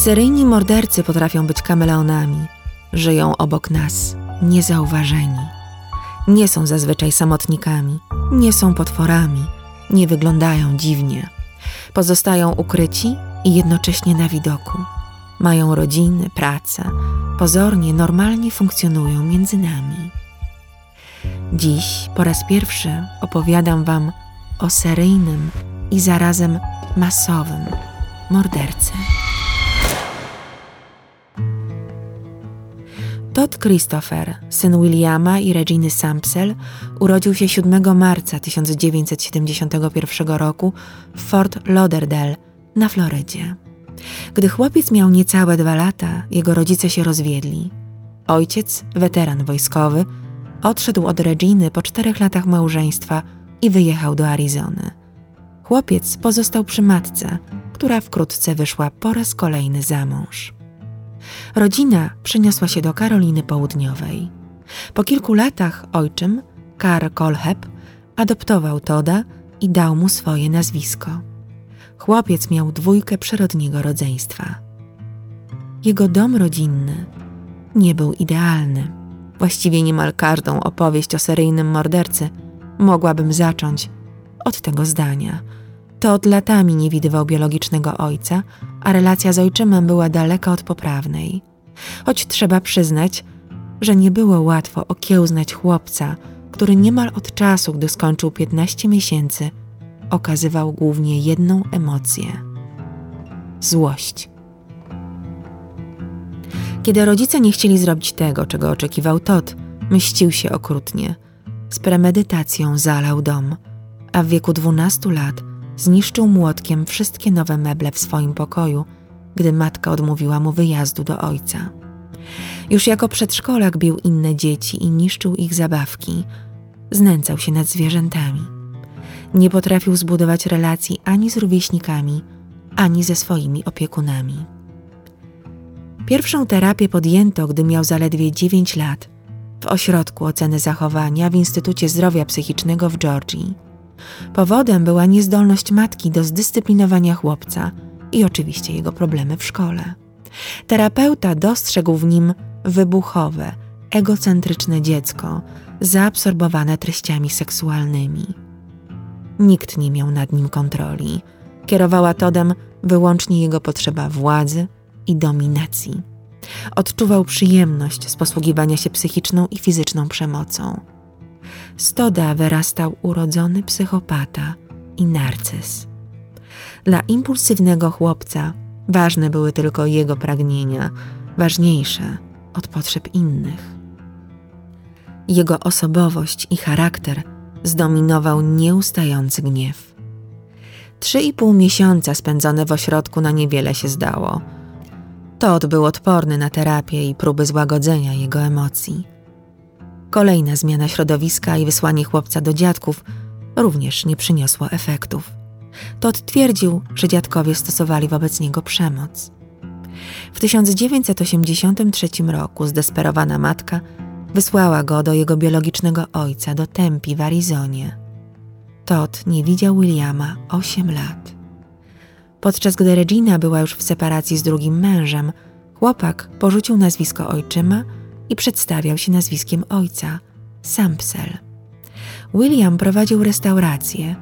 Seryjni mordercy potrafią być kameleonami. Żyją obok nas, niezauważeni. Nie są zazwyczaj samotnikami, nie są potworami, nie wyglądają dziwnie. Pozostają ukryci i jednocześnie na widoku. Mają rodziny, pracę, pozornie normalnie funkcjonują między nami. Dziś po raz pierwszy opowiadam Wam o seryjnym i zarazem masowym mordercy. Todd Christopher, syn Williama i Reginy Sampsell, urodził się 7 marca 1971 roku w Fort Lauderdale na Florydzie. Gdy chłopiec miał niecałe dwa lata, jego rodzice się rozwiedli. Ojciec, weteran wojskowy, odszedł od Reginy po czterech latach małżeństwa i wyjechał do Arizony. Chłopiec pozostał przy matce, która wkrótce wyszła po raz kolejny za mąż. Rodzina przeniosła się do Karoliny Południowej. Po kilku latach ojczym, Karl Kolheb, adoptował Toda i dał mu swoje nazwisko. Chłopiec miał dwójkę przyrodniego rodzeństwa. Jego dom rodzinny nie był idealny. Właściwie niemal każdą opowieść o seryjnym mordercy mogłabym zacząć od tego zdania. To od latami nie widywał biologicznego ojca, a relacja z ojczymem była daleka od poprawnej. Choć trzeba przyznać, że nie było łatwo okiełznać chłopca, który niemal od czasu, gdy skończył 15 miesięcy, okazywał głównie jedną emocję złość. Kiedy rodzice nie chcieli zrobić tego, czego oczekiwał Todd, mścił się okrutnie. Z premedytacją zalał dom, a w wieku 12 lat zniszczył młotkiem wszystkie nowe meble w swoim pokoju, gdy matka odmówiła mu wyjazdu do ojca. Już jako przedszkolak bił inne dzieci i niszczył ich zabawki. Znęcał się nad zwierzętami. Nie potrafił zbudować relacji ani z rówieśnikami, ani ze swoimi opiekunami. Pierwszą terapię podjęto, gdy miał zaledwie 9 lat w ośrodku oceny zachowania w Instytucie Zdrowia Psychicznego w Georgii. Powodem była niezdolność matki do zdyscyplinowania chłopca i oczywiście jego problemy w szkole. Terapeuta dostrzegł w nim wybuchowe, egocentryczne dziecko, zaabsorbowane treściami seksualnymi. Nikt nie miał nad nim kontroli. Kierowała Todem wyłącznie jego potrzeba władzy i dominacji. Odczuwał przyjemność z posługiwania się psychiczną i fizyczną przemocą. Stoda wyrastał urodzony psychopata i narcyz. Dla impulsywnego chłopca ważne były tylko jego pragnienia, ważniejsze od potrzeb innych. Jego osobowość i charakter zdominował nieustający gniew. Trzy i pół miesiąca spędzone w ośrodku na niewiele się zdało. Todd był odporny na terapię i próby złagodzenia jego emocji. Kolejna zmiana środowiska i wysłanie chłopca do dziadków również nie przyniosło efektów. Todd twierdził, że dziadkowie stosowali wobec niego przemoc. W 1983 roku zdesperowana matka wysłała go do jego biologicznego ojca do Tempi w Arizonie. Todd nie widział Williama 8 lat. Podczas gdy Regina była już w separacji z drugim mężem, chłopak porzucił nazwisko ojczyma i przedstawiał się nazwiskiem ojca Sampsel. William prowadził restaurację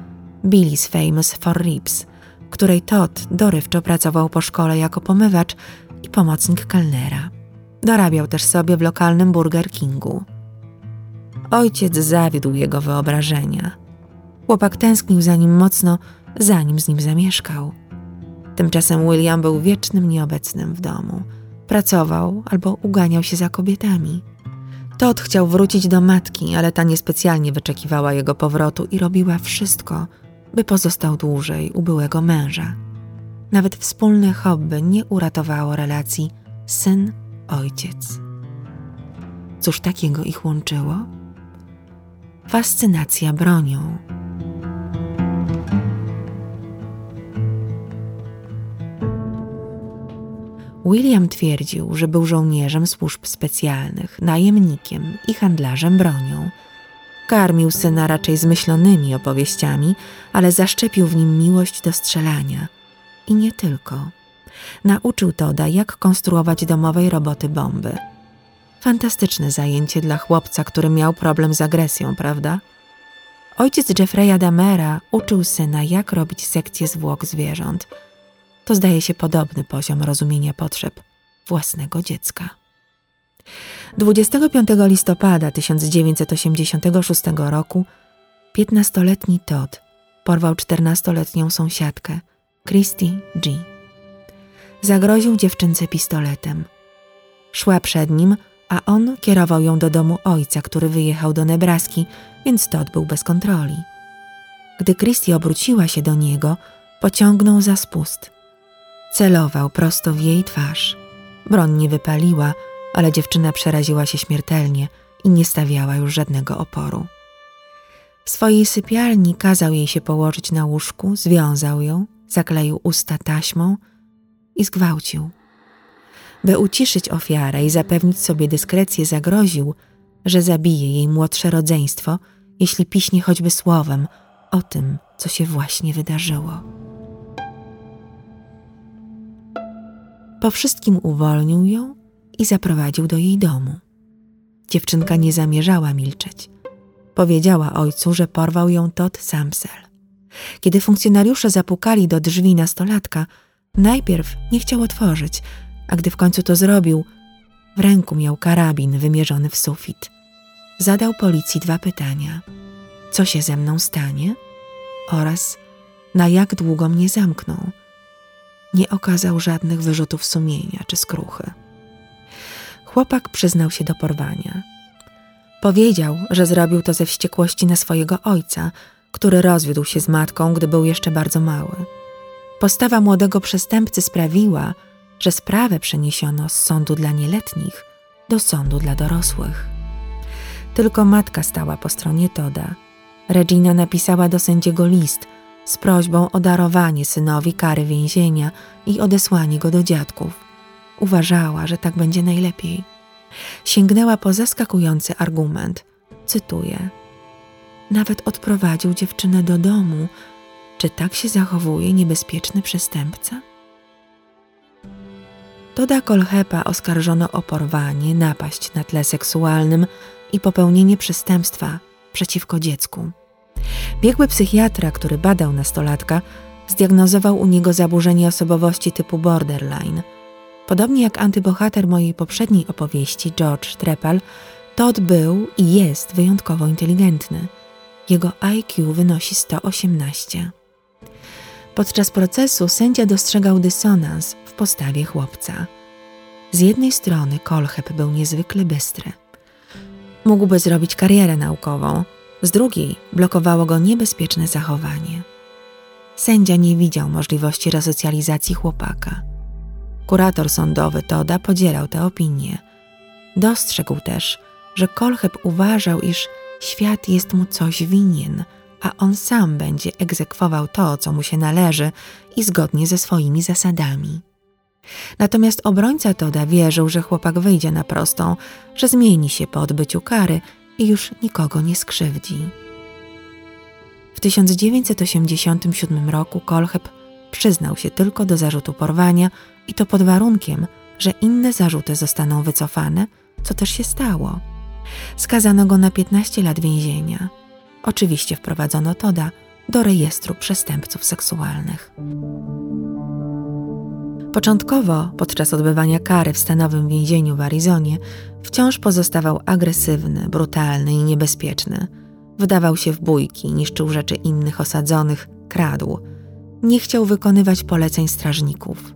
Billy's Famous for Ribs, której Todd dorywczo pracował po szkole jako pomywacz i pomocnik kelnera. Dorabiał też sobie w lokalnym Burger Kingu. Ojciec zawiódł jego wyobrażenia. Chłopak tęsknił za nim mocno, zanim z nim zamieszkał. Tymczasem William był wiecznym nieobecnym w domu. Pracował albo uganiał się za kobietami. Todd chciał wrócić do matki, ale ta niespecjalnie wyczekiwała jego powrotu i robiła wszystko, by pozostał dłużej u byłego męża. Nawet wspólne hobby nie uratowało relacji syn-ojciec. Cóż takiego ich łączyło? Fascynacja bronią. William twierdził, że był żołnierzem służb specjalnych, najemnikiem i handlarzem bronią. Karmił syna raczej zmyślonymi opowieściami, ale zaszczepił w nim miłość do strzelania. I nie tylko. Nauczył Toda, jak konstruować domowej roboty bomby. Fantastyczne zajęcie dla chłopca, który miał problem z agresją, prawda? Ojciec Jeffreya Damera uczył syna, jak robić sekcję zwłok zwierząt. To zdaje się podobny poziom rozumienia potrzeb własnego dziecka. 25 listopada 1986 roku 15-letni Todd porwał 14-letnią sąsiadkę Christy G. Zagroził dziewczynce pistoletem. Szła przed nim, a on kierował ją do domu ojca, który wyjechał do Nebraski, więc Todd był bez kontroli. Gdy Christy obróciła się do niego, pociągnął za spust. Celował prosto w jej twarz. Broń nie wypaliła, ale dziewczyna przeraziła się śmiertelnie i nie stawiała już żadnego oporu. W swojej sypialni kazał jej się położyć na łóżku, związał ją, zakleił usta taśmą i zgwałcił. By uciszyć ofiarę i zapewnić sobie dyskrecję, zagroził, że zabije jej młodsze rodzeństwo, jeśli piśnie choćby słowem o tym, co się właśnie wydarzyło. Po wszystkim uwolnił ją i zaprowadził do jej domu. Dziewczynka nie zamierzała milczeć. Powiedziała ojcu, że porwał ją Todd Samsel. Kiedy funkcjonariusze zapukali do drzwi nastolatka, najpierw nie chciał otworzyć, a gdy w końcu to zrobił, w ręku miał karabin wymierzony w sufit. Zadał policji dwa pytania: co się ze mną stanie oraz na jak długo mnie zamkną. Nie okazał żadnych wyrzutów sumienia czy skruchy. Chłopak przyznał się do porwania. Powiedział, że zrobił to ze wściekłości na swojego ojca, który rozwiódł się z matką, gdy był jeszcze bardzo mały. Postawa młodego przestępcy sprawiła, że sprawę przeniesiono z sądu dla nieletnich do sądu dla dorosłych. Tylko matka stała po stronie Toda. Regina napisała do sędziego list z prośbą o darowanie synowi kary więzienia i odesłanie go do dziadków. Uważała, że tak będzie najlepiej. Sięgnęła po zaskakujący argument. Cytuję: Nawet odprowadził dziewczynę do domu. Czy tak się zachowuje niebezpieczny przestępca? Toda Kolhepa oskarżono o porwanie, napaść na tle seksualnym i popełnienie przestępstwa przeciwko dziecku. Biegły psychiatra, który badał nastolatka, zdiagnozował u niego zaburzenie osobowości typu borderline. Podobnie jak antybohater mojej poprzedniej opowieści, George Trepal, Todd był i jest wyjątkowo inteligentny. Jego IQ wynosi 118. Podczas procesu sędzia dostrzegał dysonans w postawie chłopca. Z jednej strony Kolcheb był niezwykle bystry. Mógłby zrobić karierę naukową, z drugiej blokowało go niebezpieczne zachowanie. Sędzia nie widział możliwości resocjalizacji chłopaka. Kurator sądowy Toda podzielał tę opinię. Dostrzegł też, że Kolcheb uważał, iż świat jest mu coś winien, a on sam będzie egzekwował to, co mu się należy i zgodnie ze swoimi zasadami. Natomiast obrońca Toda wierzył, że chłopak wyjdzie na prostą, że zmieni się po odbyciu kary i już nikogo nie skrzywdzi. W 1987 roku Kolcheb przyznał się tylko do zarzutu porwania i to pod warunkiem, że inne zarzuty zostaną wycofane, co też się stało. Skazano go na 15 lat więzienia. Oczywiście wprowadzono Toda do rejestru przestępców seksualnych. Początkowo, podczas odbywania kary w stanowym więzieniu w Arizonie, wciąż pozostawał agresywny, brutalny i niebezpieczny. Wydawał się w bójki, niszczył rzeczy innych osadzonych, kradł. Nie chciał wykonywać poleceń strażników.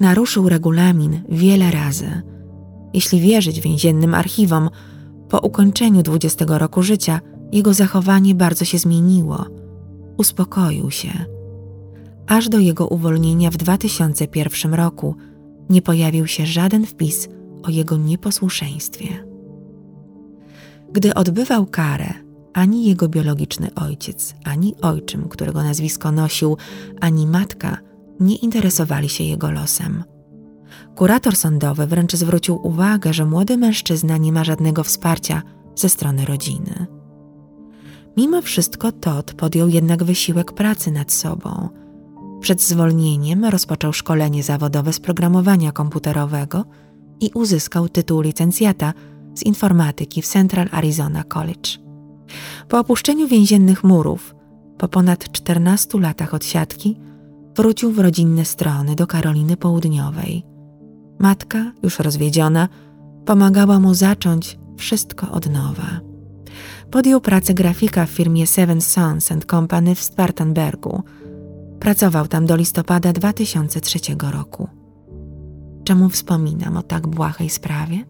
Naruszył regulamin wiele razy. Jeśli wierzyć więziennym archiwom, po ukończeniu 20 roku życia jego zachowanie bardzo się zmieniło. Uspokoił się aż do jego uwolnienia w 2001 roku nie pojawił się żaden wpis o jego nieposłuszeństwie. Gdy odbywał karę, ani jego biologiczny ojciec, ani ojczym, którego nazwisko nosił, ani matka nie interesowali się jego losem. Kurator sądowy wręcz zwrócił uwagę, że młody mężczyzna nie ma żadnego wsparcia ze strony rodziny. Mimo wszystko Todd podjął jednak wysiłek pracy nad sobą – Przed zwolnieniem rozpoczął szkolenie zawodowe z programowania komputerowego i uzyskał tytuł licencjata z informatyki w Central Arizona College. Po opuszczeniu więziennych murów, po ponad 14 latach odsiadki, wrócił w rodzinne strony do Karoliny Południowej. Matka, już rozwiedziona, pomagała mu zacząć wszystko od nowa. Podjął pracę grafika w firmie Seven Sons and Company w Spartanbergu. Pracował tam do listopada 2003 roku. Czemu wspominam o tak błahej sprawie?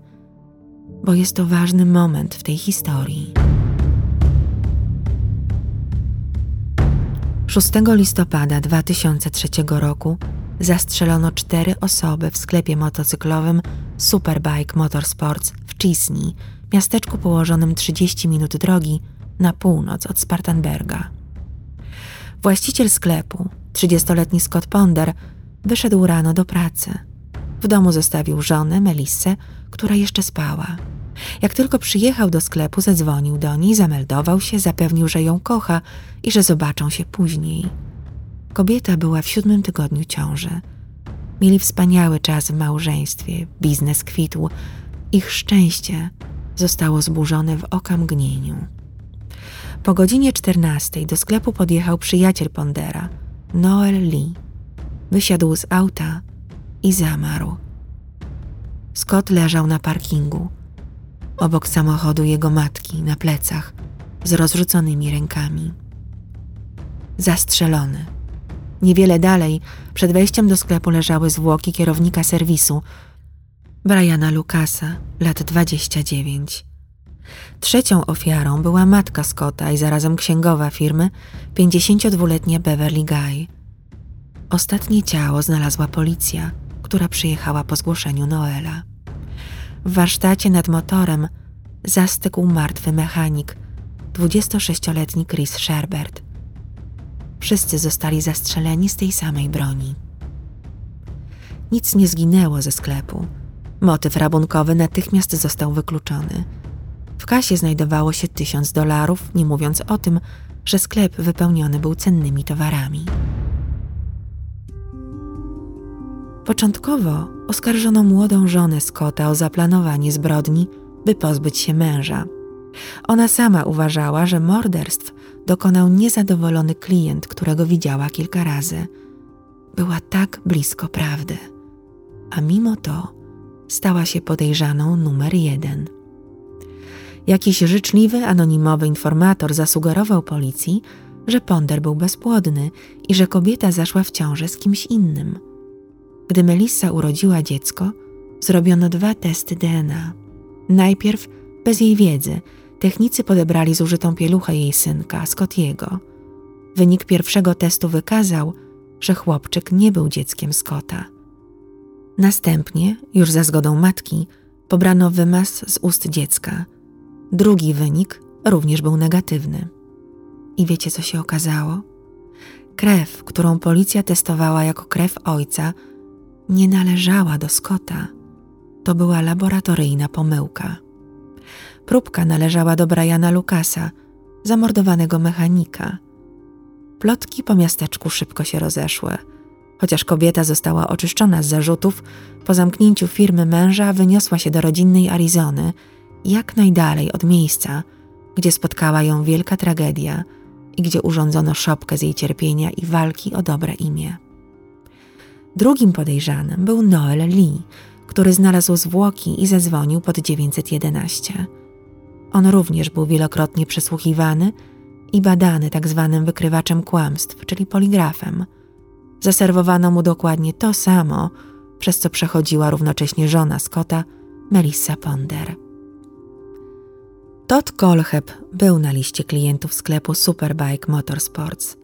Bo jest to ważny moment w tej historii. 6 listopada 2003 roku zastrzelono cztery osoby w sklepie motocyklowym Superbike Motorsports w Cisney, miasteczku położonym 30 minut drogi na północ od Spartanberga. Właściciel sklepu, 30-letni Scott Ponder, wyszedł rano do pracy. W domu zostawił żonę, Melissę, która jeszcze spała. Jak tylko przyjechał do sklepu, zadzwonił do niej, zameldował się, zapewnił, że ją kocha i że zobaczą się później. Kobieta była w siódmym tygodniu ciąży. Mieli wspaniały czas w małżeństwie, biznes kwitł, ich szczęście zostało zburzone w okamgnieniu. Po godzinie czternastej do sklepu podjechał przyjaciel Pondera, Noel Lee. Wysiadł z auta i zamarł. Scott leżał na parkingu, obok samochodu jego matki, na plecach, z rozrzuconymi rękami. Zastrzelony. Niewiele dalej, przed wejściem do sklepu leżały zwłoki kierownika serwisu, Briana Lucasa, lat 29. Trzecią ofiarą była matka Scotta i zarazem księgowa firmy, 52-letnia Beverly Guy. Ostatnie ciało znalazła policja, która przyjechała po zgłoszeniu Noela. W warsztacie nad motorem zastygł martwy mechanik, 26-letni Chris Sherbert. Wszyscy zostali zastrzeleni z tej samej broni. Nic nie zginęło ze sklepu. Motyw rabunkowy natychmiast został wykluczony. W kasie znajdowało się tysiąc dolarów, nie mówiąc o tym, że sklep wypełniony był cennymi towarami. Początkowo oskarżono młodą żonę Scotta o zaplanowanie zbrodni, by pozbyć się męża. Ona sama uważała, że morderstw dokonał niezadowolony klient, którego widziała kilka razy. Była tak blisko prawdy, a mimo to stała się podejrzaną numer jeden. Jakiś życzliwy, anonimowy informator zasugerował policji, że Ponder był bezpłodny i że kobieta zaszła w ciążę z kimś innym. Gdy Melissa urodziła dziecko, zrobiono dwa testy DNA. Najpierw, bez jej wiedzy, technicy podebrali zużytą pieluchę jej synka, Scottiego. Wynik pierwszego testu wykazał, że chłopczyk nie był dzieckiem Scotta. Następnie, już za zgodą matki, pobrano wymaz z ust dziecka. Drugi wynik również był negatywny. I wiecie, co się okazało? Krew, którą policja testowała jako krew ojca, nie należała do Scotta. To była laboratoryjna pomyłka. Próbka należała do Briana Lucasa, zamordowanego mechanika. Plotki po miasteczku szybko się rozeszły. Chociaż kobieta została oczyszczona z zarzutów, po zamknięciu firmy męża wyniosła się do rodzinnej Arizony, jak najdalej od miejsca, gdzie spotkała ją wielka tragedia i gdzie urządzono szopkę z jej cierpienia i walki o dobre imię. Drugim podejrzanym był Noel Lee, który znalazł zwłoki i zadzwonił pod 911. On również był wielokrotnie przesłuchiwany i badany tak zwanym wykrywaczem kłamstw, czyli poligrafem. Zaserwowano mu dokładnie to samo, przez co przechodziła równocześnie żona Scotta, Melissa Ponder. Todd Kolheb był na liście klientów sklepu Superbike Motorsports.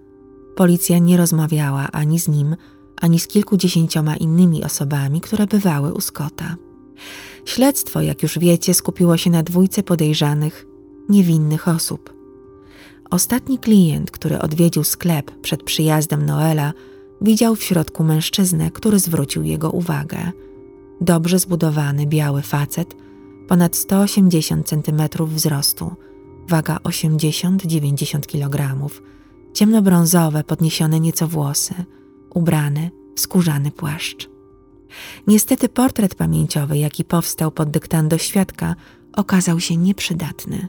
Policja nie rozmawiała ani z nim, ani z kilkudziesięcioma innymi osobami, które bywały u Scotta. Śledztwo, jak już wiecie, skupiło się na dwójce podejrzanych, niewinnych osób. Ostatni klient, który odwiedził sklep przed przyjazdem Noela, widział w środku mężczyznę, który zwrócił jego uwagę. Dobrze zbudowany biały facet, ponad 180 cm wzrostu, waga 80-90 kg, ciemnobrązowe, podniesione nieco włosy – ubrany w skórzany płaszcz. Niestety portret pamięciowy, jaki powstał pod dyktando świadka, okazał się nieprzydatny.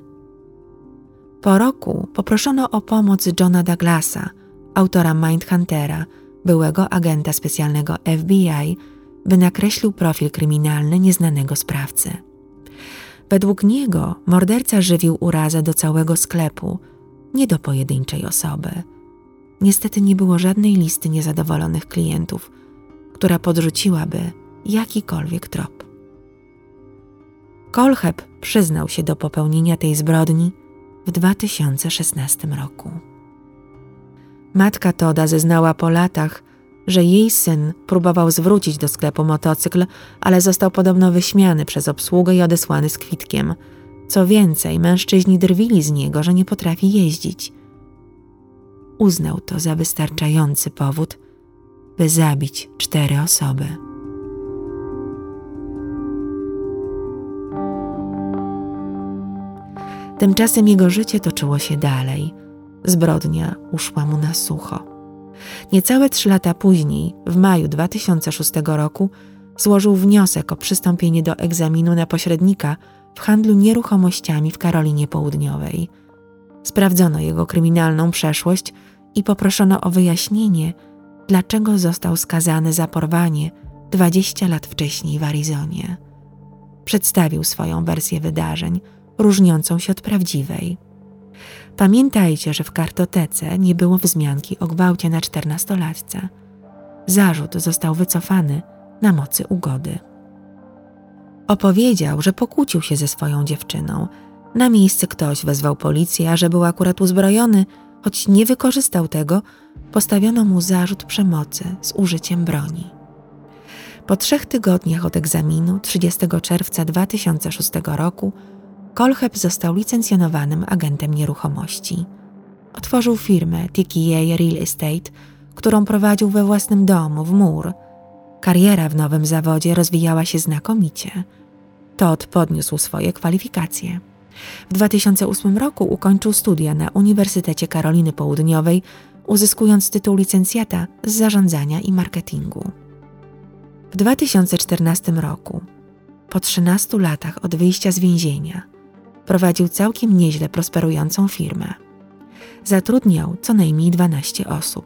Po roku poproszono o pomoc Johna Douglasa, autora Mindhuntera, byłego agenta specjalnego FBI, by nakreślił profil kryminalny nieznanego sprawcy. Według niego morderca żywił urazę do całego sklepu, nie do pojedynczej osoby. Niestety nie było żadnej listy niezadowolonych klientów, która podrzuciłaby jakikolwiek trop. Kolcheb przyznał się do popełnienia tej zbrodni w 2016 roku. Matka Toda zeznała po latach, że jej syn próbował zwrócić do sklepu motocykl, ale został podobno wyśmiany przez obsługę i odesłany z kwitkiem. Co więcej, mężczyźni drwili z niego, że nie potrafi jeździć. Uznał to za wystarczający powód, by zabić cztery osoby. Tymczasem jego życie toczyło się dalej. Zbrodnia uszła mu na sucho. Niecałe trzy lata później, w maju 2006 roku, złożył wniosek o przystąpienie do egzaminu na pośrednika w handlu nieruchomościami w Karolinie Południowej. Sprawdzono jego kryminalną przeszłość i poproszono o wyjaśnienie, dlaczego został skazany za porwanie 20 lat wcześniej w Arizonie. Przedstawił swoją wersję wydarzeń, różniącą się od prawdziwej. Pamiętajcie, że w kartotece nie było wzmianki o gwałcie na czternastolatce. Zarzut został wycofany na mocy ugody. Opowiedział, że pokłócił się ze swoją dziewczyną. Na miejsce ktoś wezwał policję, a że był akurat uzbrojony, choć nie wykorzystał tego, postawiono mu zarzut przemocy z użyciem broni. Po trzech tygodniach od egzaminu 30 czerwca 2006 roku Kolcheb został licencjonowanym agentem nieruchomości. Otworzył firmę TKA Real Estate, którą prowadził we własnym domu w mur. Kariera w nowym zawodzie rozwijała się znakomicie. Todd podniósł swoje kwalifikacje. W 2008 roku ukończył studia na Uniwersytecie Karoliny Południowej, uzyskując tytuł licencjata z zarządzania i marketingu. W 2014 roku, po 13 latach od wyjścia z więzienia, prowadził całkiem nieźle prosperującą firmę. Zatrudniał co najmniej 12 osób.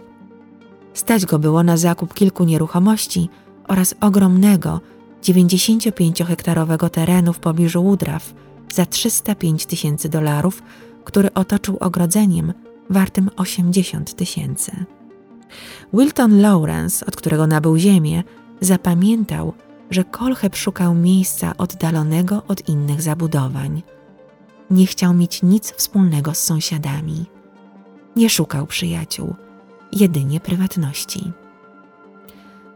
Stać go było na zakup kilku nieruchomości oraz ogromnego 95-hektarowego terenu w pobliżu Woodruff za 305 tysięcy dolarów, który otoczył ogrodzeniem wartym 80 tysięcy. Wilton Lawrence, od którego nabył ziemię, zapamiętał, że Kolcheb szukał miejsca oddalonego od innych zabudowań. Nie chciał mieć nic wspólnego z sąsiadami. Nie szukał przyjaciół, jedynie prywatności.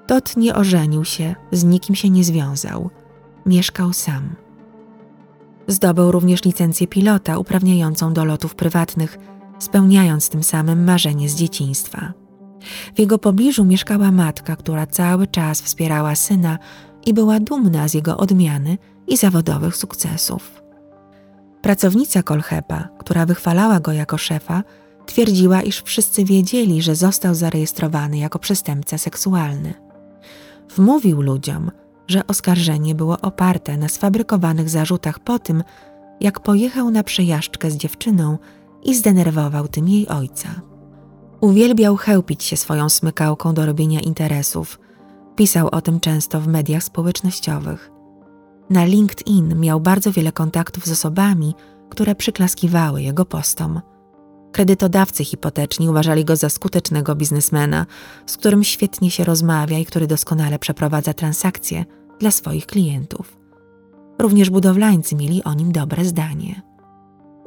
Tot nie ożenił się, z nikim się nie związał. Mieszkał sam. Zdobył również licencję pilota uprawniającą do lotów prywatnych, spełniając tym samym marzenie z dzieciństwa. W jego pobliżu mieszkała matka, która cały czas wspierała syna i była dumna z jego odmiany i zawodowych sukcesów. Pracownica Kolchepa, która wychwalała go jako szefa, twierdziła, iż wszyscy wiedzieli, że został zarejestrowany jako przestępca seksualny. Wmówił ludziom, że oskarżenie było oparte na sfabrykowanych zarzutach po tym, jak pojechał na przejażdżkę z dziewczyną i zdenerwował tym jej ojca. Uwielbiał chełpić się swoją smykałką do robienia interesów. Pisał o tym często w mediach społecznościowych. Na LinkedIn miał bardzo wiele kontaktów z osobami, które przyklaskiwały jego postom. Kredytodawcy hipoteczni uważali go za skutecznego biznesmena, z którym świetnie się rozmawia i który doskonale przeprowadza transakcje dla swoich klientów. Również budowlańcy mieli o nim dobre zdanie.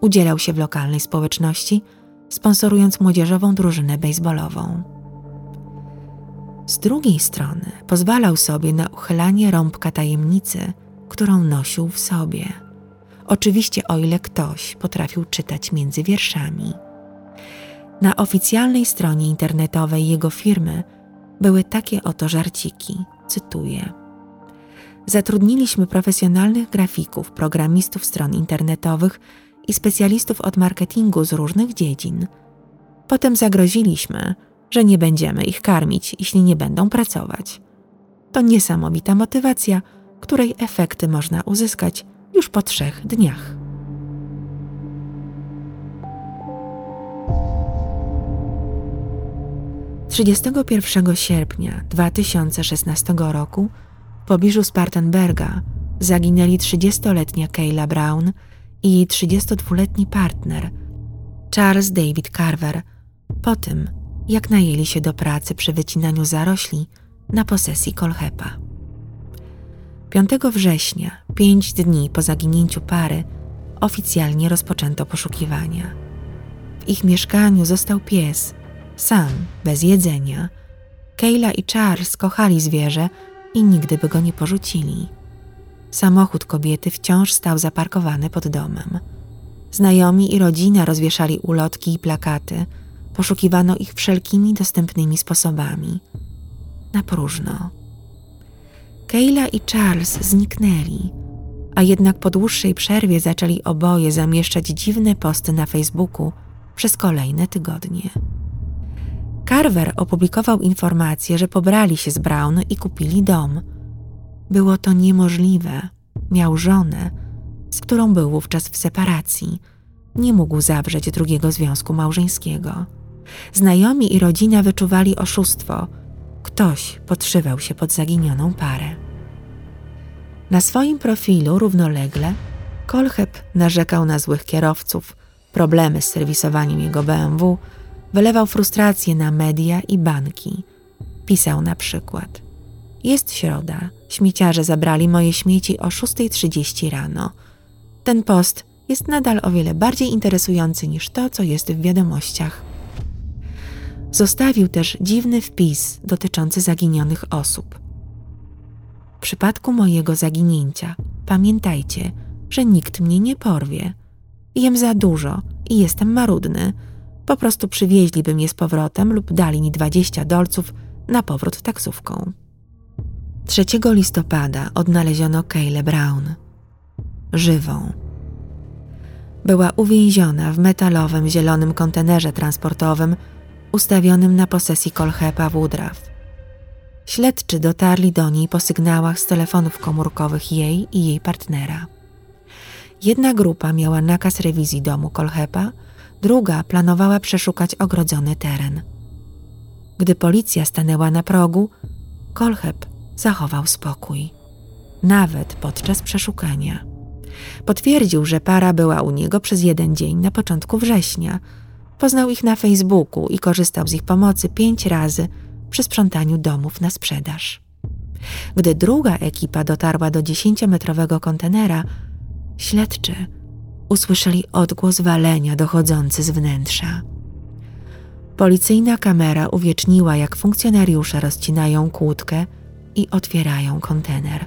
Udzielał się w lokalnej społeczności, sponsorując młodzieżową drużynę baseballową. Z drugiej strony pozwalał sobie na uchylanie rąbka tajemnicy, którą nosił w sobie. Oczywiście, o ile ktoś potrafił czytać między wierszami. Na oficjalnej stronie internetowej jego firmy były takie oto żarciki, cytuję. Zatrudniliśmy profesjonalnych grafików, programistów stron internetowych i specjalistów od marketingu z różnych dziedzin. Potem zagroziliśmy, że nie będziemy ich karmić, jeśli nie będą pracować. To niesamowita motywacja, której efekty można uzyskać już po trzech dniach. Trzydziestego pierwszego sierpnia 2016 roku w pobliżu Spartanberga zaginęli 30-letnia Kayla Brown i jej 32-letni partner Charles David Carver po tym, jak najęli się do pracy przy wycinaniu zarośli na posesji Kolhepa. 5 września, pięć dni po zaginięciu pary, oficjalnie rozpoczęto poszukiwania. W ich mieszkaniu został pies, sam, bez jedzenia. Kayla i Charles kochali zwierzę i nigdy by go nie porzucili. Samochód kobiety wciąż stał zaparkowany pod domem. Znajomi i rodzina rozwieszali ulotki i plakaty. Poszukiwano ich wszelkimi dostępnymi sposobami. Na próżno. Kayla i Charles zniknęli, a jednak po dłuższej przerwie zaczęli oboje zamieszczać dziwne posty na Facebooku przez kolejne tygodnie. Carver opublikował informację, że pobrali się z Brown i kupili dom. Było to niemożliwe. Miał żonę, z którą był wówczas w separacji. Nie mógł zawrzeć drugiego związku małżeńskiego. Znajomi i rodzina wyczuwali oszustwo. Ktoś podszywał się pod zaginioną parę. Na swoim profilu równolegle Kolcheb narzekał na złych kierowców, problemy z serwisowaniem jego BMW, wylewał frustrację na media i banki. Pisał na przykład: Jest środa, śmieciarze zabrali moje śmieci o 6.30 rano. Ten post jest nadal o wiele bardziej interesujący niż to, co jest w wiadomościach. Zostawił też dziwny wpis dotyczący zaginionych osób. W przypadku mojego zaginięcia pamiętajcie, że nikt mnie nie porwie. Jem za dużo i jestem marudny. Po prostu przywieźliby mnie z powrotem lub dali mi 20 dolców na powrót taksówką. 3 listopada odnaleziono Kayle Brown. Żywą. Była uwięziona w metalowym zielonym kontenerze transportowym ustawionym na posesji Kolchepa Woodruff. Śledczy dotarli do niej po sygnałach z telefonów komórkowych jej i jej partnera. Jedna grupa miała nakaz rewizji domu Kolchepa, druga planowała przeszukać ogrodzony teren. Gdy policja stanęła na progu, Kolchep zachował spokój, nawet podczas przeszukania. Potwierdził, że para była u niego przez jeden dzień na początku września. Poznał ich na Facebooku i korzystał z ich pomocy pięć razy przy sprzątaniu domów na sprzedaż. Gdy druga ekipa dotarła do dziesięciometrowego kontenera, śledczy usłyszeli odgłos walenia dochodzący z wnętrza. Policyjna kamera uwieczniła, jak funkcjonariusze rozcinają kłódkę i otwierają kontener.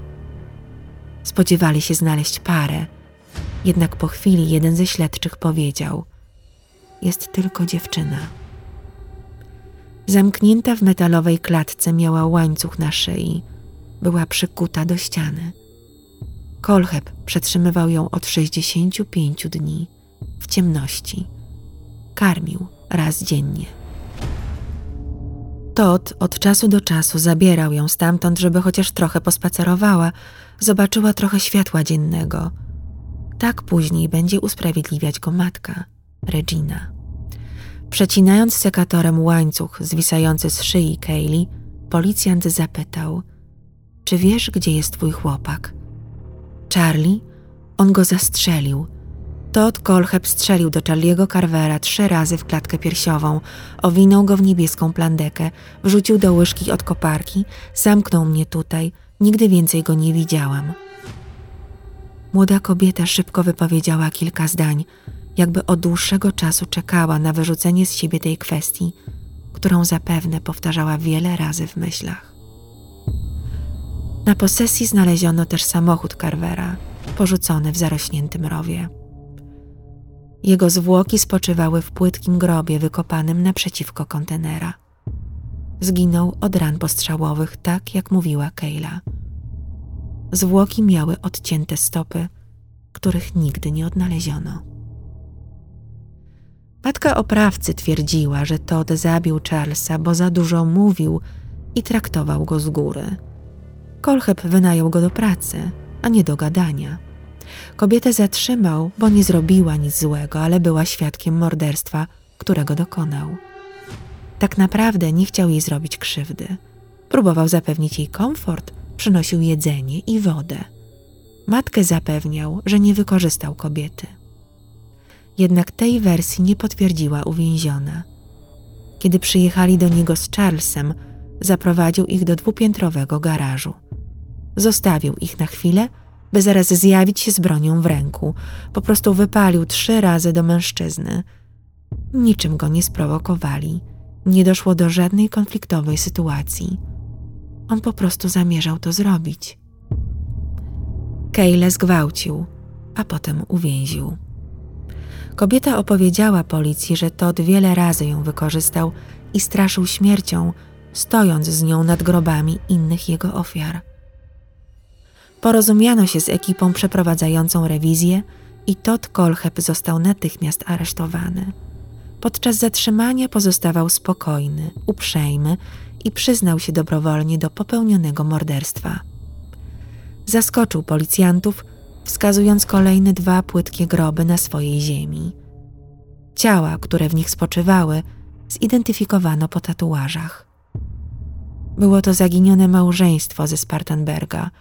Spodziewali się znaleźć parę, jednak po chwili jeden ze śledczych powiedział: Jest tylko dziewczyna. Zamknięta w metalowej klatce miała łańcuch na szyi. Była przykuta do ściany. Kolcheb przetrzymywał ją od 65 dni w ciemności. Karmił raz dziennie. Todd od czasu do czasu zabierał ją stamtąd, żeby chociaż trochę pospacerowała, zobaczyła trochę światła dziennego. Tak później będzie usprawiedliwiać go matka, Regina. Przecinając sekatorem łańcuch zwisający z szyi Kaylee, policjant zapytał: Czy wiesz, gdzie jest twój chłopak? Charlie? On go zastrzelił. Todd Colheb strzelił do Charliego Carvera trzy razy w klatkę piersiową, owinął go w niebieską plandekę, wrzucił do łyżki od koparki, zamknął mnie tutaj, nigdy więcej go nie widziałam. Młoda kobieta szybko wypowiedziała kilka zdań, jakby od dłuższego czasu czekała na wyrzucenie z siebie tej kwestii, którą zapewne powtarzała wiele razy w myślach. Na posesji znaleziono też samochód Carvera, porzucony w zarośniętym rowie. Jego zwłoki spoczywały w płytkim grobie wykopanym naprzeciwko kontenera. Zginął od ran postrzałowych, tak jak mówiła Kayla. Zwłoki miały odcięte stopy, których nigdy nie odnaleziono. Matka oprawcy twierdziła, że Todd zabił Charlesa, bo za dużo mówił i traktował go z góry. Kolcheb wynajął go do pracy, a nie do gadania. Kobietę zatrzymał, bo nie zrobiła nic złego, ale była świadkiem morderstwa, którego dokonał. Tak naprawdę nie chciał jej zrobić krzywdy. Próbował zapewnić jej komfort, przynosił jedzenie i wodę. Matkę zapewniał, że nie wykorzystał kobiety. Jednak tej wersji nie potwierdziła uwięziona. Kiedy przyjechali do niego z Charlesem, zaprowadził ich do dwupiętrowego garażu. Zostawił ich na chwilę, by zaraz zjawić się z bronią w ręku. Po prostu wypalił trzy razy do mężczyzny. Niczym go nie sprowokowali. Nie doszło do żadnej konfliktowej sytuacji. On po prostu zamierzał to zrobić. Kejle zgwałcił, a potem uwięził. Kobieta opowiedziała policji, że Todd wiele razy ją wykorzystał i straszył śmiercią, stojąc z nią nad grobami innych jego ofiar. Porozumiano się z ekipą przeprowadzającą rewizję i Todd Kolcheb został natychmiast aresztowany. Podczas zatrzymania pozostawał spokojny, uprzejmy i przyznał się dobrowolnie do popełnionego morderstwa. Zaskoczył policjantów, wskazując kolejne dwa płytkie groby na swojej ziemi. Ciała, które w nich spoczywały, zidentyfikowano po tatuażach. Było to zaginione małżeństwo ze Spartanberga,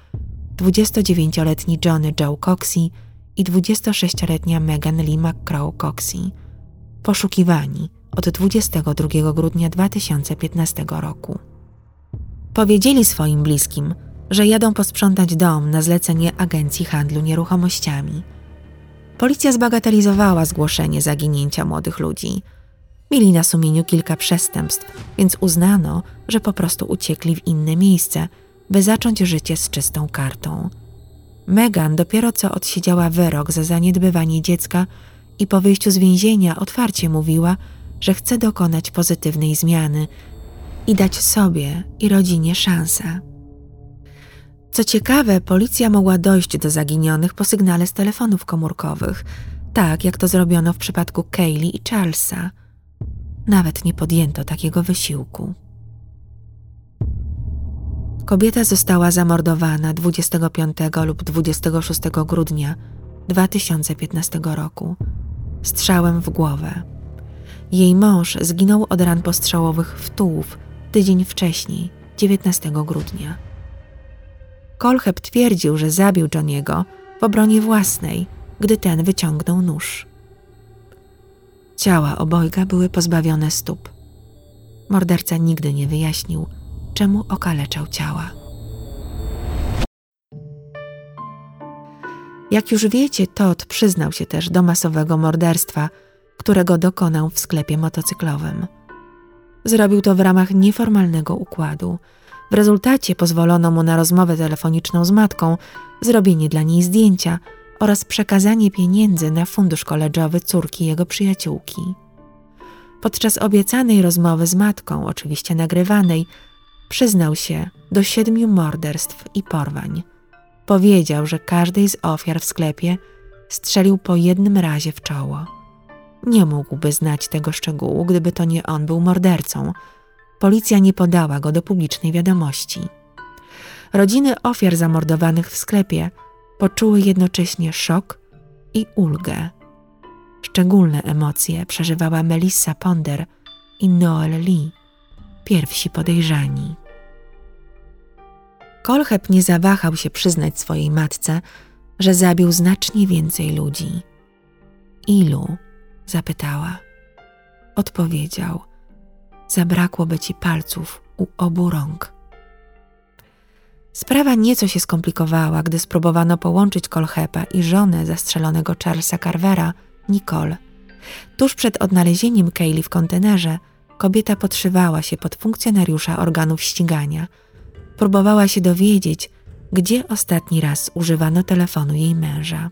29-letni Johnny Joe Coxey i 26-letnia Megan Lee McCrow Coxey, poszukiwani od 22 grudnia 2015 roku. Powiedzieli swoim bliskim, że jadą posprzątać dom na zlecenie Agencji Handlu Nieruchomościami. Policja zbagatelizowała zgłoszenie zaginięcia młodych ludzi. Mieli na sumieniu kilka przestępstw, więc uznano, że po prostu uciekli w inne miejsce, by zacząć życie z czystą kartą. Megan dopiero co odsiedziała wyrok za zaniedbywanie dziecka i po wyjściu z więzienia otwarcie mówiła, że chce dokonać pozytywnej zmiany i dać sobie i rodzinie szansę. Co ciekawe, policja mogła dojść do zaginionych po sygnale z telefonów komórkowych, tak jak to zrobiono w przypadku Kaylee i Charlesa. Nawet nie podjęto takiego wysiłku. Kobieta została zamordowana 25 lub 26 grudnia 2015 roku strzałem w głowę. Jej mąż zginął od ran postrzałowych w tułów tydzień wcześniej, 19 grudnia. Kolcheb twierdził, że zabił Johniego w obronie własnej, gdy ten wyciągnął nóż. Ciała obojga były pozbawione stóp. Morderca nigdy nie wyjaśnił, czemu okaleczał ciała. Jak już wiecie, Todd przyznał się też do masowego morderstwa, którego dokonał w sklepie motocyklowym. Zrobił to w ramach nieformalnego układu. W rezultacie pozwolono mu na rozmowę telefoniczną z matką, zrobienie dla niej zdjęcia oraz przekazanie pieniędzy na fundusz koledżowy córki jego przyjaciółki. Podczas obiecanej rozmowy z matką, oczywiście nagrywanej, Przyznał się do siedmiu morderstw i porwań. Powiedział, że każdej z ofiar w sklepie strzelił po jednym razie w czoło. Nie mógłby znać tego szczegółu, gdyby to nie on był mordercą. Policja nie podała go do publicznej wiadomości. Rodziny ofiar zamordowanych w sklepie poczuły jednocześnie szok i ulgę. Szczególne emocje przeżywała Melissa Ponder i Noel Lee pierwsi podejrzani. Kolcheb nie zawahał się przyznać swojej matce, że zabił znacznie więcej ludzi. Ilu? zapytała. Odpowiedział: Zabrakłoby ci palców u obu rąk. Sprawa nieco się skomplikowała, gdy spróbowano połączyć Kolchepa i żonę zastrzelonego Charlesa Carvera, Nicole. Tuż przed odnalezieniem Kaylee w kontenerze kobieta podszywała się pod funkcjonariusza organów ścigania. Próbowała się dowiedzieć, gdzie ostatni raz używano telefonu jej męża.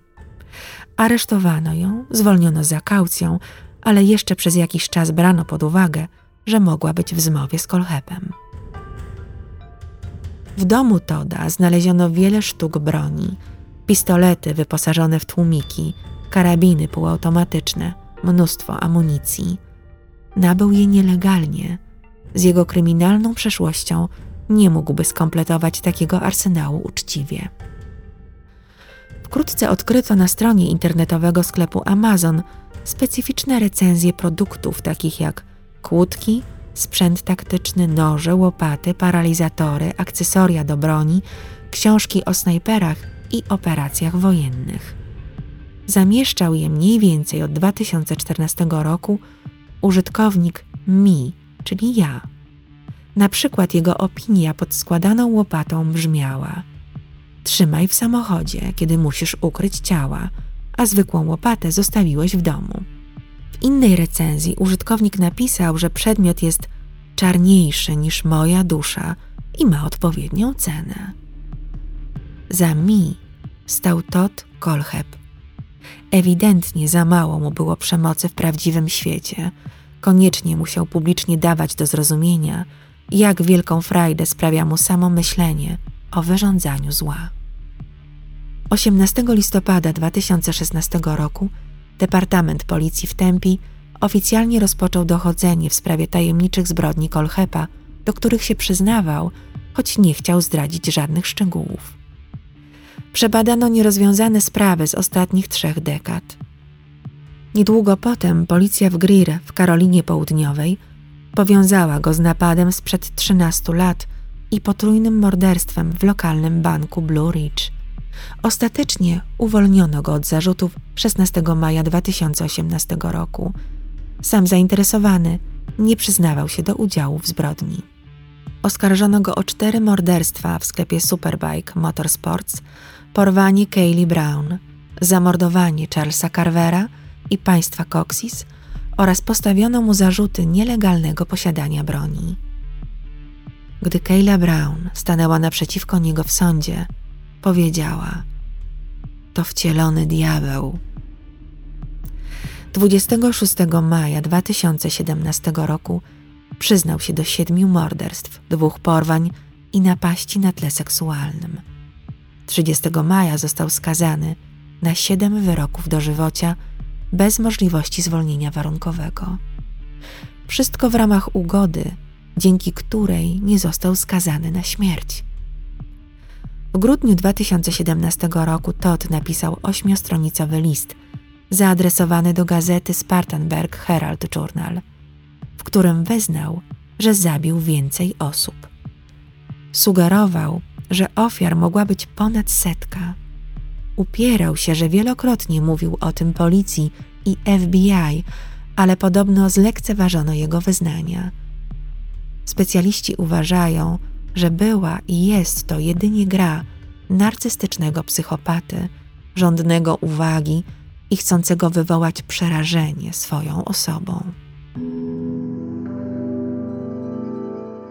Aresztowano ją, zwolniono za kaucją, ale jeszcze przez jakiś czas brano pod uwagę, że mogła być w zmowie z Kolchepem. W domu Toda znaleziono wiele sztuk broni, pistolety wyposażone w tłumiki, karabiny półautomatyczne – mnóstwo amunicji. Nabył je nielegalnie. Z jego kryminalną przeszłością nie mógłby skompletować takiego arsenału uczciwie. Wkrótce odkryto na stronie internetowego sklepu Amazon specyficzne recenzje produktów takich jak kłódki, sprzęt taktyczny, noże, łopaty, paralizatory, akcesoria do broni, książki o snajperach i operacjach wojennych. Zamieszczał je mniej więcej od 2014 roku użytkownik mi, czyli ja. Na przykład jego opinia pod składaną łopatą brzmiała: Trzymaj w samochodzie, kiedy musisz ukryć ciała, a zwykłą łopatę zostawiłeś w domu. W innej recenzji użytkownik napisał, że przedmiot jest czarniejszy niż moja dusza i ma odpowiednią cenę. Za mi stał Todd Kolcheb. Ewidentnie za mało mu było przemocy w prawdziwym świecie. Koniecznie musiał publicznie dawać do zrozumienia, jak wielką frajdę sprawia mu samo myślenie o wyrządzaniu zła. 18 listopada 2016 roku Departament Policji w Tempi oficjalnie rozpoczął dochodzenie w sprawie tajemniczych zbrodni Kolchepa, do których się przyznawał, choć nie chciał zdradzić żadnych szczegółów. Przebadano nierozwiązane sprawy z ostatnich trzech dekad. Niedługo potem policja w Greer w Karolinie Południowej powiązała go z napadem sprzed 13 lat i potrójnym morderstwem w lokalnym banku Blue Ridge. Ostatecznie uwolniono go od zarzutów 16 maja 2018 roku. Sam zainteresowany nie przyznawał się do udziału w zbrodni. Oskarżono go o cztery morderstwa w sklepie Superbike Motorsports, porwanie Kaylee Brown, zamordowanie Charlesa Carvera i państwa Coxis oraz postawiono mu zarzuty nielegalnego posiadania broni. Gdy Kayla Brown stanęła naprzeciwko niego w sądzie, powiedziała: To wcielony diabeł. 26 maja 2017 roku przyznał się do siedmiu morderstw, dwóch porwań i napaści na tle seksualnym. 30 maja został skazany na siedem wyroków dożywocia bez możliwości zwolnienia warunkowego. Wszystko w ramach ugody, dzięki której nie został skazany na śmierć. W grudniu 2017 roku Todd napisał ośmiostronicowy list zaadresowany do gazety Spartanburg Herald Journal, w którym wyznał, że zabił więcej osób. Sugerował, że ofiar mogła być ponad setka. Upierał się, że wielokrotnie mówił o tym policji i FBI, ale podobno zlekceważono jego wyznania. Specjaliści uważają, że była i jest to jedynie gra narcystycznego psychopaty, żądnego uwagi i chcącego wywołać przerażenie swoją osobą.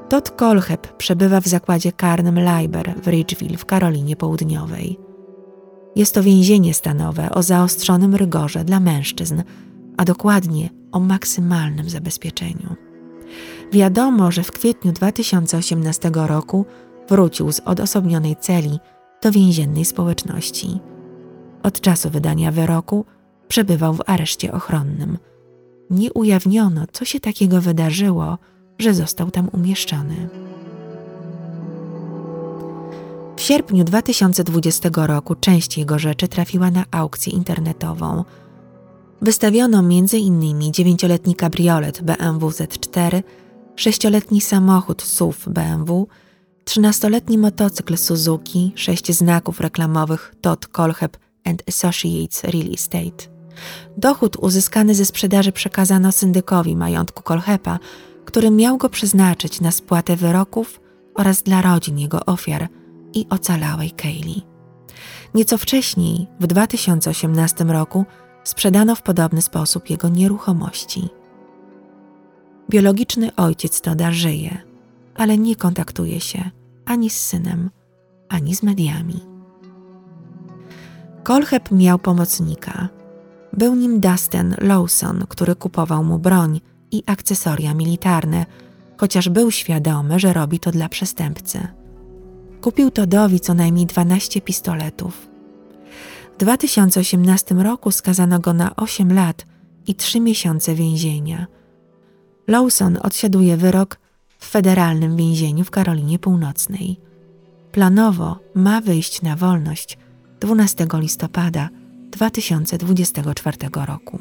Todd Kolcheb przebywa w zakładzie karnym Leiber w Ridgeville w Karolinie Południowej. Jest to więzienie stanowe o zaostrzonym rygorze dla mężczyzn, a dokładnie o maksymalnym zabezpieczeniu. Wiadomo, że w kwietniu 2018 roku wrócił z odosobnionej celi do więziennej społeczności. Od czasu wydania wyroku przebywał w areszcie ochronnym. Nie ujawniono, co się takiego wydarzyło, że został tam umieszczony. W sierpniu 2020 roku część jego rzeczy trafiła na aukcję internetową. Wystawiono m.in. dziewięcioletni kabriolet BMW Z4, sześcioletni samochód SUV BMW, trzynastoletni motocykl Suzuki, sześć znaków reklamowych Todd Colheb and Associates Real Estate. Dochód uzyskany ze sprzedaży przekazano syndykowi majątku Kolhepa, który miał go przeznaczyć na spłatę wyroków oraz dla rodzin jego ofiar i ocalałej Kaylee. Nieco wcześniej, w 2018 roku, sprzedano w podobny sposób jego nieruchomości. Biologiczny ojciec Toda żyje, ale nie kontaktuje się ani z synem, ani z mediami. Kolcheb miał pomocnika. Był nim Dustin Lawson, który kupował mu broń i akcesoria militarne, chociaż był świadomy, że robi to dla przestępcy. Kupił Todowi co najmniej 12 pistoletów. W 2018 roku skazano go na 8 lat i trzy miesiące więzienia. Lawson odsiaduje wyrok w federalnym więzieniu w Karolinie Północnej. Planowo ma wyjść na wolność 12 listopada 2024 roku.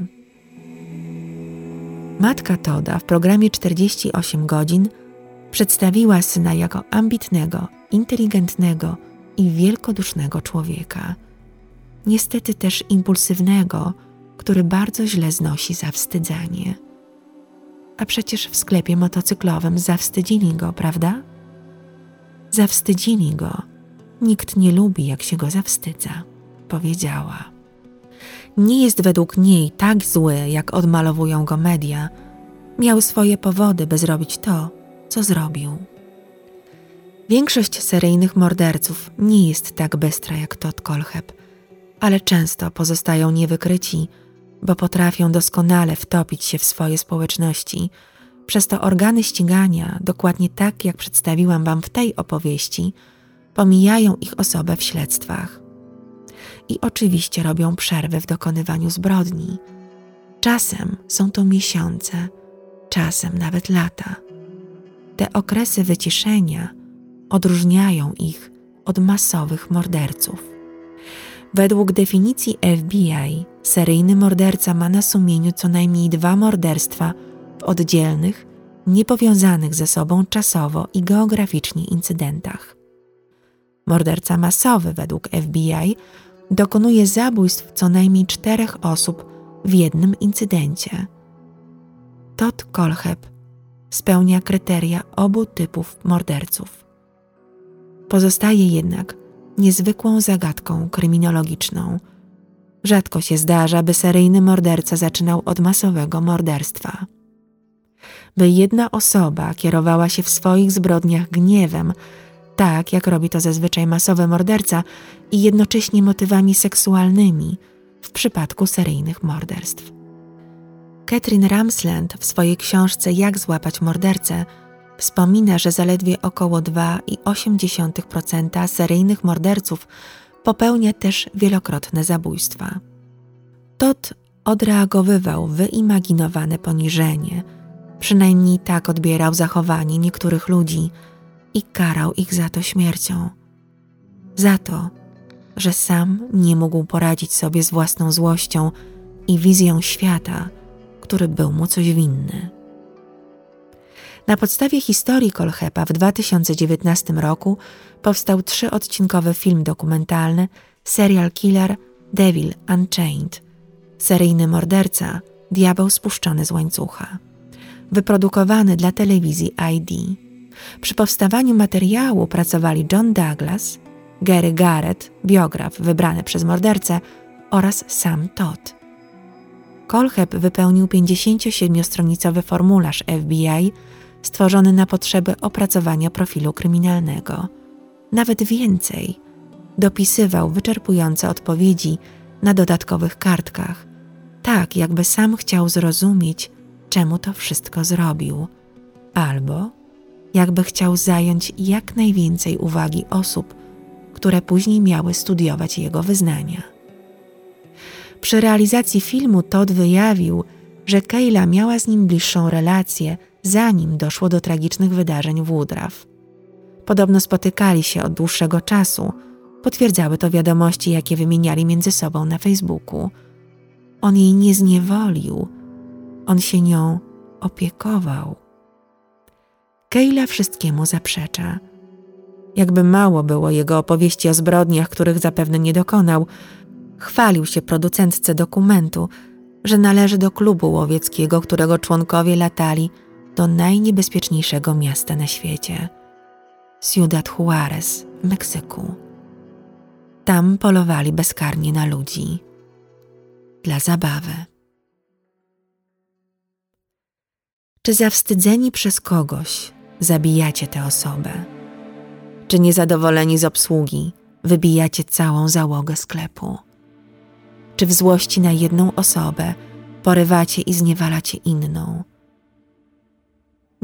Matka Toda w programie 48 godzin przedstawiła syna jako ambitnego, inteligentnego i wielkodusznego człowieka. Niestety też impulsywnego, który bardzo źle znosi zawstydzanie. A przecież w sklepie motocyklowym zawstydzili go, prawda? Zawstydzili go. Nikt nie lubi, jak się go zawstydza, powiedziała. Nie jest według niej tak zły, jak odmalowują go media. Miał swoje powody, by zrobić to, co zrobił. Większość seryjnych morderców nie jest tak bystra jak Todd Kolcheb, ale często pozostają niewykryci, bo potrafią doskonale wtopić się w swoje społeczności. Przez to organy ścigania, dokładnie tak jak przedstawiłam Wam w tej opowieści, pomijają ich osobę w śledztwach. I oczywiście robią przerwy w dokonywaniu zbrodni. Czasem są to miesiące, czasem nawet lata. Te okresy wyciszenia odróżniają ich od masowych morderców. Według definicji FBI, seryjny morderca ma na sumieniu co najmniej dwa morderstwa w oddzielnych, niepowiązanych ze sobą czasowo i geograficznie incydentach. Morderca masowy, według FBI, dokonuje zabójstw co najmniej czterech osób w jednym incydencie. Todd Kolcheb spełnia kryteria obu typów morderców. Pozostaje jednak niezwykłą zagadką kryminologiczną. Rzadko się zdarza, by seryjny morderca zaczynał od masowego morderstwa. By jedna osoba kierowała się w swoich zbrodniach gniewem, tak jak robi to zazwyczaj masowy morderca, i jednocześnie motywami seksualnymi w przypadku seryjnych morderstw. Catherine Ramsland w swojej książce Jak złapać mordercę Wspomina, że zaledwie około 2,8% seryjnych morderców popełnia też wielokrotne zabójstwa. Todd odreagowywał wyimaginowane poniżenie, przynajmniej tak odbierał zachowanie niektórych ludzi i karał ich za to śmiercią. Za to, że sam nie mógł poradzić sobie z własną złością i wizją świata, który był mu coś winny. Na podstawie historii Kolchepa w 2019 roku powstał trzyodcinkowy film dokumentalny Serial Killer Devil Unchained seryjny morderca Diabeł spuszczony z łańcucha wyprodukowany dla telewizji ID. Przy powstawaniu materiału pracowali John Douglas, Gary Garrett, biograf wybrany przez mordercę oraz sam Todd. Kolcheb wypełnił 57-stronicowy formularz FBI stworzony na potrzeby opracowania profilu kryminalnego. Nawet więcej, dopisywał wyczerpujące odpowiedzi na dodatkowych kartkach, tak jakby sam chciał zrozumieć, czemu to wszystko zrobił, albo jakby chciał zająć jak najwięcej uwagi osób, które później miały studiować jego wyznania. Przy realizacji filmu Todd wyjawił, że Kayla miała z nim bliższą relację zanim doszło do tragicznych wydarzeń w Woodruff. Podobno spotykali się od dłuższego czasu, potwierdzały to wiadomości, jakie wymieniali między sobą na Facebooku. On jej nie zniewolił, on się nią opiekował. Kejla wszystkiemu zaprzecza. Jakby mało było jego opowieści o zbrodniach, których zapewne nie dokonał, chwalił się producentce dokumentu, że należy do klubu łowieckiego, którego członkowie latali do najniebezpieczniejszego miasta na świecie Ciudad Juarez w Meksyku. Tam polowali bezkarnie na ludzi dla zabawy. Czy zawstydzeni przez kogoś zabijacie tę osobę? Czy niezadowoleni z obsługi wybijacie całą załogę sklepu? Czy w złości na jedną osobę porywacie i zniewalacie inną?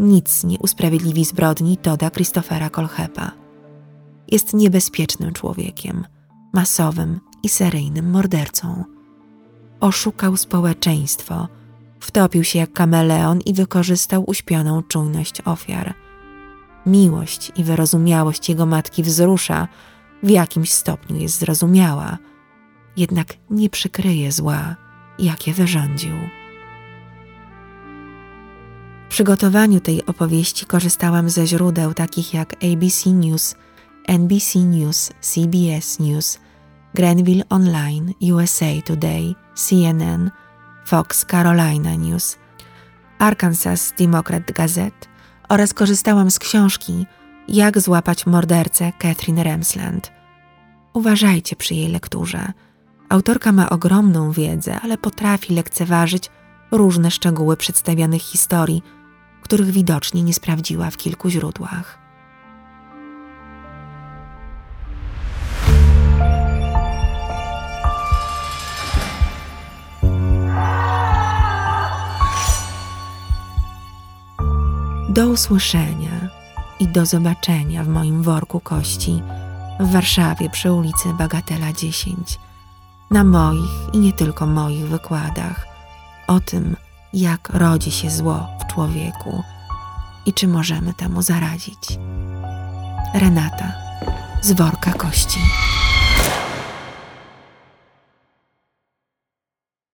Nic nie usprawiedliwi zbrodni Toda Christophera Kolchepa. Jest niebezpiecznym człowiekiem, masowym i seryjnym mordercą. Oszukał społeczeństwo, Wtopił się jak kameleon i wykorzystał uśpioną czujność ofiar. Miłość i wyrozumiałość jego matki wzrusza, w jakimś stopniu jest zrozumiała, jednak nie przykryje zła, jakie wyrządził. Przygotowaniu tej opowieści korzystałam ze źródeł takich jak ABC News, NBC News, CBS News, Granville Online, USA Today, CNN, Fox Carolina News, Arkansas Democrat Gazette oraz korzystałam z książki Jak złapać mordercę Catherine Ramsland. Uważajcie przy jej lekturze. Autorka ma ogromną wiedzę, ale potrafi lekceważyć różne szczegóły przedstawianych historii, których widocznie nie sprawdziła w kilku źródłach. Do usłyszenia i do zobaczenia w moim worku kości w Warszawie przy ulicy Bagatela 10, na moich i nie tylko moich wykładach o tym, jak rodzi się zło w człowieku i czy możemy temu zaradzić. Renata z worka kości.